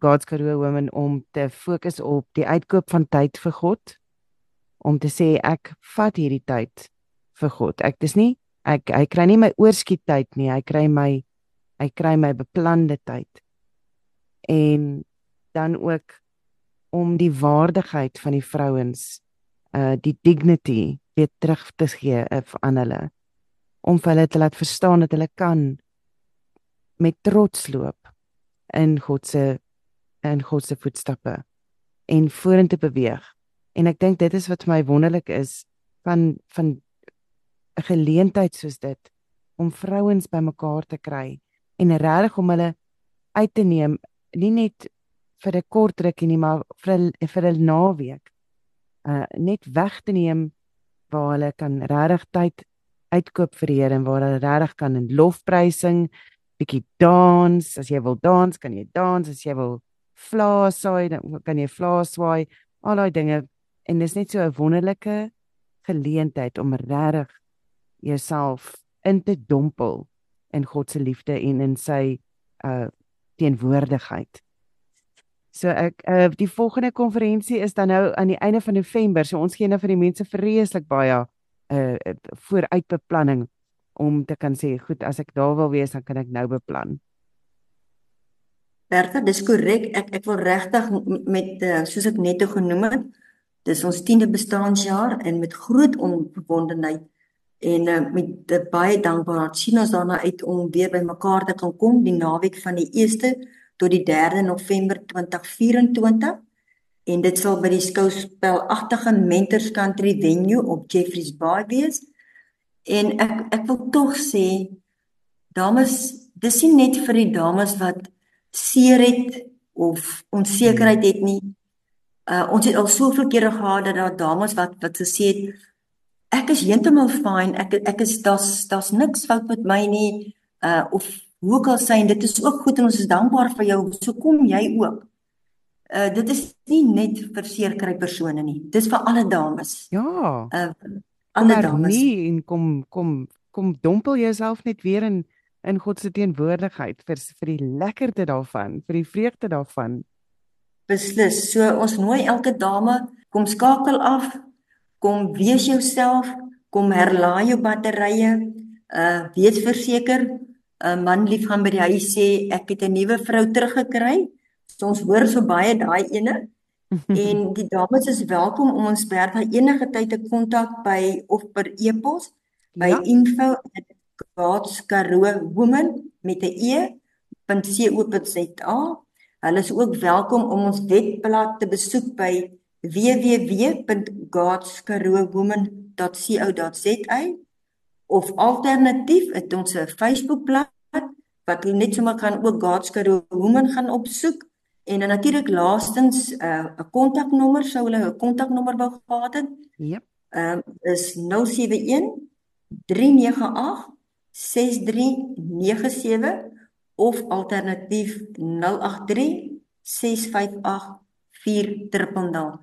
God's Karoo Women om te fokus op die uitkoop van tyd vir God om te sê ek vat hierdie tyd vir God. Ek dis nie ek hy kry nie my oorskiet tyd nie, hy kry my hy kry my beplande tyd. En dan ook om die waardigheid van die vrouens uh die dignity weer terug te gee uh, aan hulle om vir hulle te laat verstaan dat hulle kan met trots loop in God se in God se voetstappe en vorentoe beweeg. En ek dink dit is wat vir my wonderlik is van van 'n geleentheid soos dit om vrouens bymekaar te kry en regtig om hulle uit te neem nie net vir 'n kort rukkie nie maar vir 'n vir 'n naweek. Uh net weg te neem waar hulle kan regtig tyd uitkoop vir die Here en waar hulle regtig kan in lofprysing bietjie dans, as jy wil dans, kan jy dans, as jy wil vlaas saai, dan kan jy vlaas swaai, al daai dinge en dis net so 'n wonderlike geleentheid om regtig jouself in te dompel in God se liefde en in sy uh teenwoordigheid. So ek uh die volgende konferensie is dan nou aan die einde van November. So ons gee nou vir die mense vreeslik baie uh vooruitbeplanning om te kan sê goed as ek daar wil wees dan kan ek nou beplan. Bertha, dis korrek. Ek ek wil regtig met uh, soos ek net genoem het, dis ons 10de bestaanjaar en met groot onbewondenheid en uh, met uh, baie dankbaarheid sien ons daarna uit om weer by mekaar te kan kom die naweek van die 1ste tot die 3de November 2024 en dit sal by die skouspelagtige Mentors Country venue op Jeffreys Bay wees. En ek ek wil tog sê dames, dis nie net vir die dames wat seer het of onsekerheid het nie. Uh ons het al soveel kere gehad dat daar dames wat wat gesê het ek is heeltemal fine, ek ek is daar's daar's niks fout met my nie. Uh of hoe ook al sê dit is ook goed en ons is dankbaar vir jou. So kom jy ook. Uh dit is nie net vir seerkry persone nie. Dis vir alle dames. Ja. Uh alle dames. Nee, en kom kom kom dompel jouself net weer in in God se teenwoordigheid vir vir die lekkerte daarvan, vir die vreugde daarvan. Beslis. So ons nooi elke dame kom skakel af, kom wees jouself, kom herlaai jou batterye, uh wees verseker, 'n uh, man lief gaan by die huis sê ek het 'n nuwe vrou teruggekry. So ons hoor so baie daai ene. en die dames is welkom om ons Bertha enige tyd te kontak by of per e-pos by ja. info@God's Karoo Woman met 'n e.co.za. Hulle is ook welkom om ons webblad te besoek by www.godskaroowoman.co.za of alternatief het ons 'n Facebookblad wat jy net sommer kan ook God's Woman gaan opsoek en dan natuurlik laastens 'n uh, kontaknommer sou hulle 'n kontaknommer wou gehad het. Yep. Ehm um, is 071 398 6397 of alternatief 083 658 4000.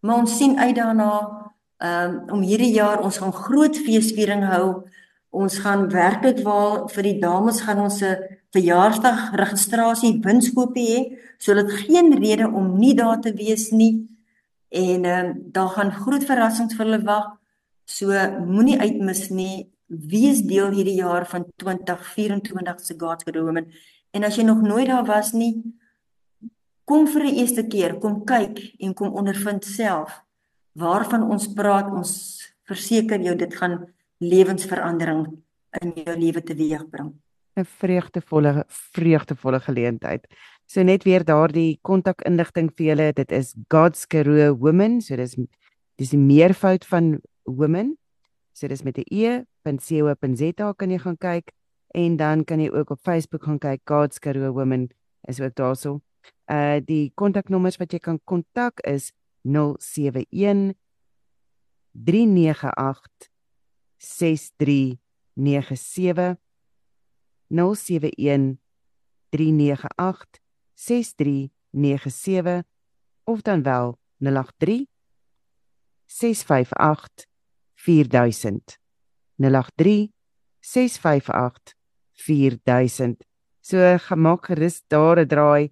Maar ons sien uit daarna um, om hierdie jaar ons gaan groot feesviering hou. Ons gaan werklik waar vir die dames gaan ons 'n verjaarsdag registrasie winskoopie hê. So dit geen rede om nie daar te wees nie. En ehm um, daar gaan groot verrassings vir hulle wag. So moenie uitmis nie wie is deel hierdie jaar van 2024 se God's Women en as jy nog nooit daar was nie kom vir 'n eerste keer kom kyk en kom ondervind self waarvan ons praat ons verseker jou dit gaan lewensverandering in jou lewe teweegbring. 'n vreugdevolle vreugdevolle geleentheid. So net weer daardie kontakinligting vir julle dit is God's Karoo Women so dis dis die meervoud van women. So dis met 'n e.co.za kan jy gaan kyk. En dan kan jy ook op Facebook gaan kyk God's Karoo Women is ook daarso. Uh die kontaknommers wat jy kan kontak is 071 398 6397 071 398 6397 of dan wel 083 658 4000 083 658 4000. So gemaak gerus daar 'n draai,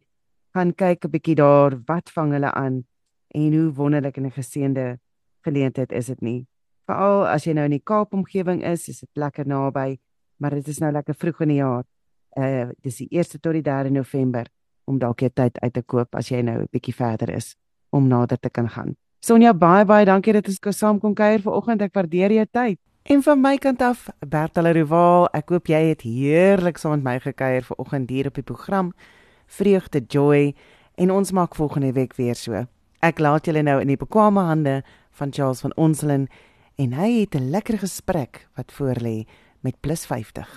gaan kyk 'n bietjie daar. Wat vang hulle aan en hoe wonderlik en 'n geseënde geleentheid is dit nie. Veral as jy nou in die Kaap omgewing is, is dit lekker naby, maar dit is nou lekker vroeg in die jaar. Uh dis die 1ste tot die 3de November om dalk jy tyd uit te koop as jy nou 'n bietjie verder is om nader te kan gaan. Sonja baie baie dankie dat ons saam kon kuier vanoggend. Ek waardeer jou tyd. En van my kant af, Bertale Rival, ek hoop jy het heerlik saam met my gekuier vanoggend hier op die program Vreugde Joy en ons maak volgende week weer so. Ek laat julle nou in die bekwame hande van Charles van Onselen en hy het 'n lekker gesprek wat voorlê met plus 50.